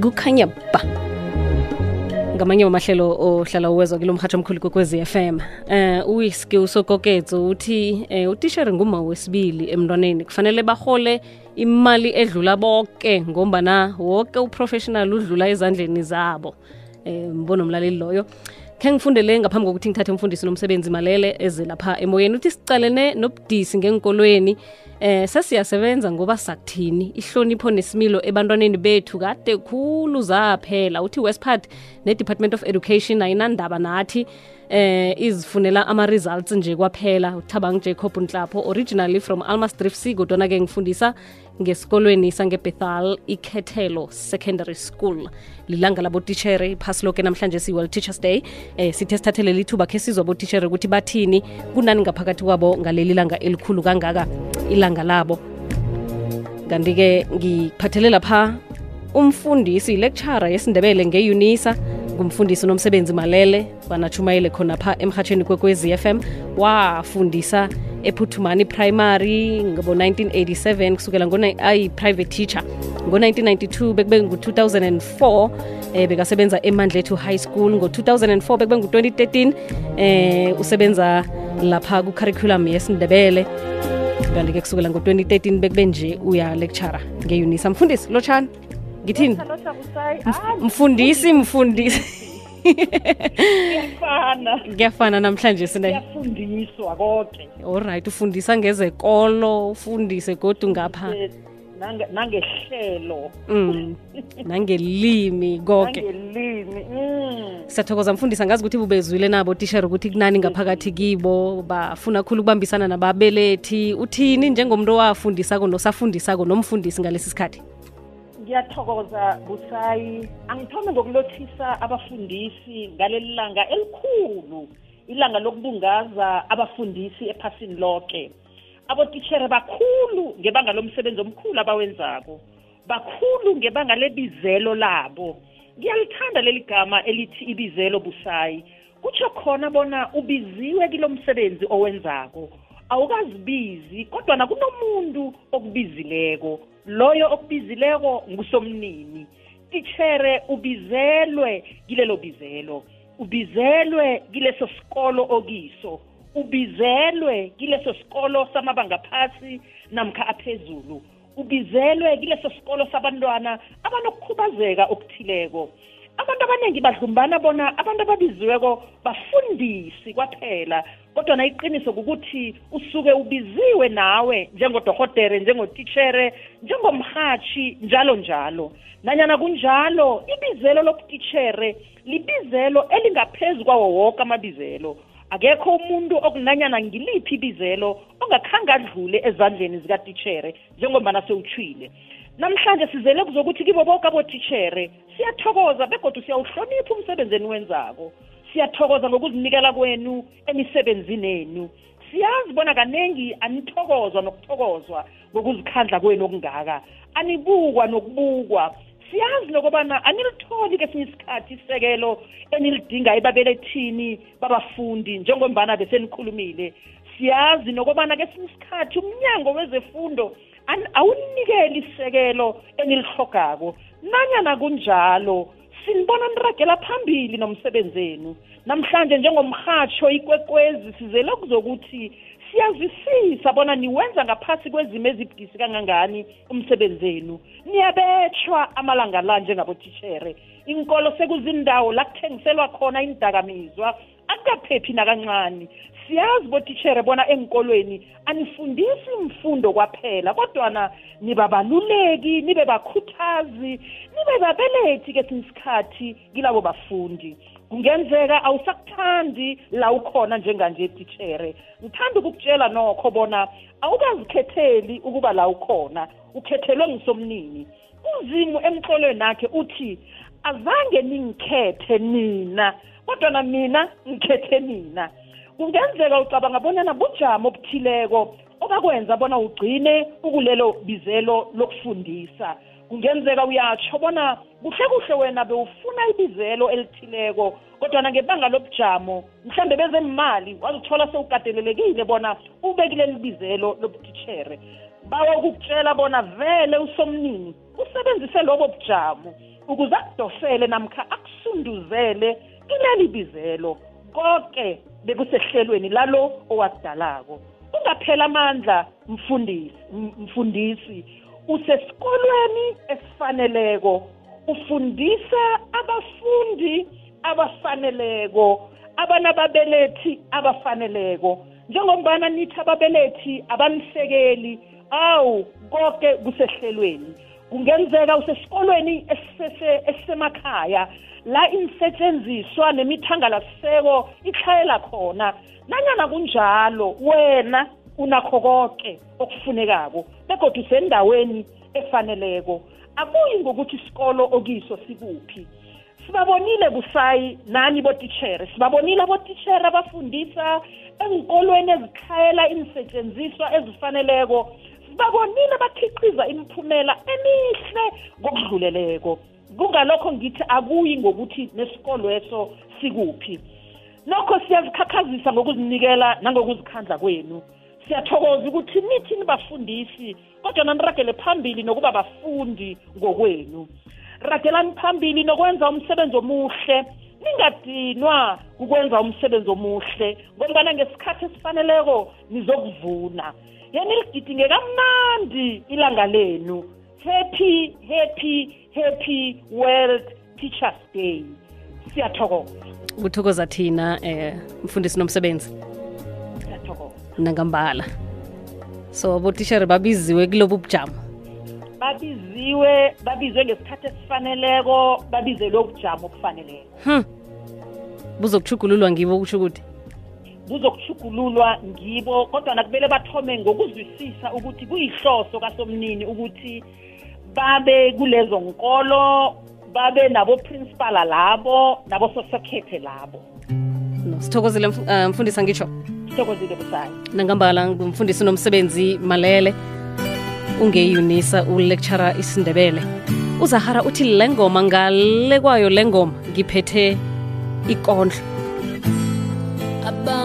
kukhanya ba. Ngamanye amahlelo ohlala uwezwa kulo mhatsho omkhulu kokwezi FM eh uh, uyiski usokoketso uthi eh utishere nguma wesibili emntwaneni. Kufanele bahole imali edlula bonke ngombana wonke uprofessional udlula ezandleni zabo. Eh mbono mlaleli loyo. Khe ngifundele ngaphambi kokuthi ngithathe umfundisi nomsebenzi malele eze lapha emoyeni uthi sicalene nobudisi ngenkolweni eh sesiyasebenza ngoba sakuthini ihlonipho nesimilo ebantwaneni bethu kade khulu zaphela. Uthi westpart ne-department of education ayinandaba nathi eh izifunela ama-results nje kwaphela. Uthabang jacob nhlapho originally from almastrif c kodwana-ke ngifundisa ngesikolweni sangebethal ikhethelo secondary school lilanga labotitshere iphasi loke namhlanje siyi-world teachers day. Eh sithe sithathele lithuba khe sizwa botitshere ukuthi bathini kunani ngaphakathi kwabo ngaleli langa elikhulu kangaka? Ilanga labo. Kanti-ke ngiphathele lapha umfundisi lecturer yesindebele ngeunisa ngumfundisi nomsebenzi malele banachumayele khona pha emhatsheni kwekwez FM wafundisa ephuthumani primary ngo-1987 kusukela ayi-private teacher. Ngo-1992 bekube ngu-2004 eh bekasebenza emandlethu high school. Ngo-2004 bekube ngu-2013 eh usebenza lapha ku-curriculum yesindebele kanti-ke kusukela ngo-2013 bekube nje uya lecturer ngeunisa. Mfundisi lotshani ngithini? Mfundisi mfundisi. Kuyafana kuyafana namhlanje sine kuyafundiswa konke alright ufundisa ngezekolo ufundise kodwa ngapha. Nange- nangehlelo mm. nangelimi konke nangelimi mm. siyathokoza mfundisa ngazi ukuthi bubezwile nabo tishere ukuthi kunani ngaphakathi kibo. Bafuna khulu ukubambisana nababelethi. Uthini njengomuntu owafundisako nosafundisako nomfundisi ngalesi sikhathi? Ngiyathokoza busayi. Angithome ngokulothisa abafundisi ngaleli langa elikhulu. Ilanga lokubungaza abafundisi ephasini lonke abotitshere bakhulu ngebanga lomsebenzi omkhulu abawenzako. Bakhulu ngebanga lebizelo labo. Ngiyalithanda leli gama elithi ibizelo busayi. Kutsho khona bona ubiziwe kilo msebenzi owenzako. Awukazibizi kodwa nakunomuntu okubizileko. Loyo okubizileko ngusomnini. Titshere ubizelwe kilelo bizelo. Ubizelwe kileso sikolo okiso. Ubizelwe kileso sikolo samabanga phasi namkha aphezulu. Ubizelwe kileso sikolo sabantwana abanokukhubazeka okuthileko. Abantu abaningi badlumbana bona abantu ababiziweko bafundisi kwaphela kodwa na iqiniso kukuthi usuke ubiziwe nawe njengodohotere njengotitshere njengomhatshi njalo njalo. Nanyana kunjalo ibizelo lobutitshere libizelo elingaphezu kwawo woke amabizelo. Akekho umuntu okunanyana ngiliphi ibizelo ongakhange adlule ezandleni zikatitshere njengombana sewutshwile namhlanje sizele kuzokuthi kibo boke abotitshere siyathokoza begodwa siyawuhlonipha umsebenzi eniwenzako siyathokoza ngokuzinikela kwenu emisebenzini enu siyazi bona kanengi anithokozwa nokuthokozwa ngokuzikhandla kwenu okungaka. Anibukwa nokubukwa. Siyazi lokubana anilitholi kesinye isikhathi isekelo enilidinga ebabelethini babafundi njengombana besenikhulumile. Siyazi nokubana kesinye isikhathi umnyango wezefundo awunikeli isekelo enilihlogako. Nanyana kunjalo sinibona niragela phambili nomsebenzenu. Namhlanje njengomhatsho ikwekwezi sizele kuzokuthi siyazwisisa bona niwenza ngaphasi kwezimo ezibudisi kangangani umsebenzenu niyabetshwa amalanga la njengabotitshere inkolo sekuzindawo la kuthengiselwa khona indakamizwa akukaphephi nakancane. Siyazi botitshere bona enkolweni anifundisi imfundo kwaphela kodwana nibabaluleki nibe bakhuthazi nibe babelethi kesinye isikhathi kilabo bafundi. Kungenzeka awusakuthandi la ukhona njenganje titshere ngithanda ukukutshela nokho bona awukazikhetheli ukuba la ukhona ukhethelwe ngusomnini uzimu emxolweni akhe uthi azange ningikhethe nina kodwa na mina ngikhethe nina kungenzeka ucabanga bonyana bujamo obuthileko obakwenza bona ugcine ukulelo bizelo lokufundisa. Kungenzeka uyatsho bona kuhle kuhle wena bewufuna ibizelo elithileko kodwa ngebanga lobujamo mhlambe bezemali wazithola sewukatelelekile bona ubekile libizelo lobutitshere bawa ukukutshela bona vele usomnini usebenzise lobo bujamo ukuze akudosele namkha akusunduzele kuleli bizelo konke bekusehlelweni lalo owakudalako ungaphela amandla mfundisi mfundisi usesikolweni esifaneleko. Ufundisa abafundi abafaneleko abanababelethi abafaneleko. Njengombana nithi ababelethi abanisekeli awu konke kusehlelweni. Kungenzeka usesikolweni esisemakhaya la insetshenziswa nemithangalaseko ihlayela khona. Nanyana kunjalo wena unakho konke okufunekako begodwa usendaweni efaneleko. Akuyi ngokuthi isikolo okiso sikuphi. Sibabonile busayi nani botitshere sibabonile abotitshere abafundisa enkolweni ezikhayela insetshenziswa ezifaneleko. Sibabonile bakhiqiza imiphumela emihle ngokudluleleko. Kungalokho ngithi akuyi ngokuthi nesikolo eso sikuphi. Nokho siyazikhakhazisa ngokuzinikela nangokuzikhandla kwenu. Siyathokoza ukuthi nithi nibafundisi kodwa naniragele phambili nokuba bafundi ngokwenu. Ragelani phambili nokwenza umsebenzi omuhle ningadinwa ukwenza umsebenzi omuhle ngobana ngesikhathi esifaneleko nizokuvuna. Yena iligidinge kamnandi ilanga lenu. Happy happy happy world teachers day. Siyathokoza. Kuthokoza thina eh mfundisi nomsebenzi. siyathokoza nangambala. So abotishere babiziwe kulobu bujamo. Babiziwe babizwe ngesikhathi esifaneleko babizelwe ubujamo obufaneleko hmm. buzokuchugululwa ngibo kusho ukuthi? Buzokuchugululwa ngibo kodwa nakubele bathome ngokuzwisisa ukuthi kuyihloso kasomnini ukuthi babe kulezo nkolo babe nabo principal labo nabo sosekhethe labo. No sithokozile mf uh, mfundisi angitsho sithokozile busayi nangambala ngumfundisi nomsebenzi malele ungeyunisa ulecturer isindebele. Uzahara uthi le ngoma ngale kwayo le ngoma ngiphethe ikondlo. Abang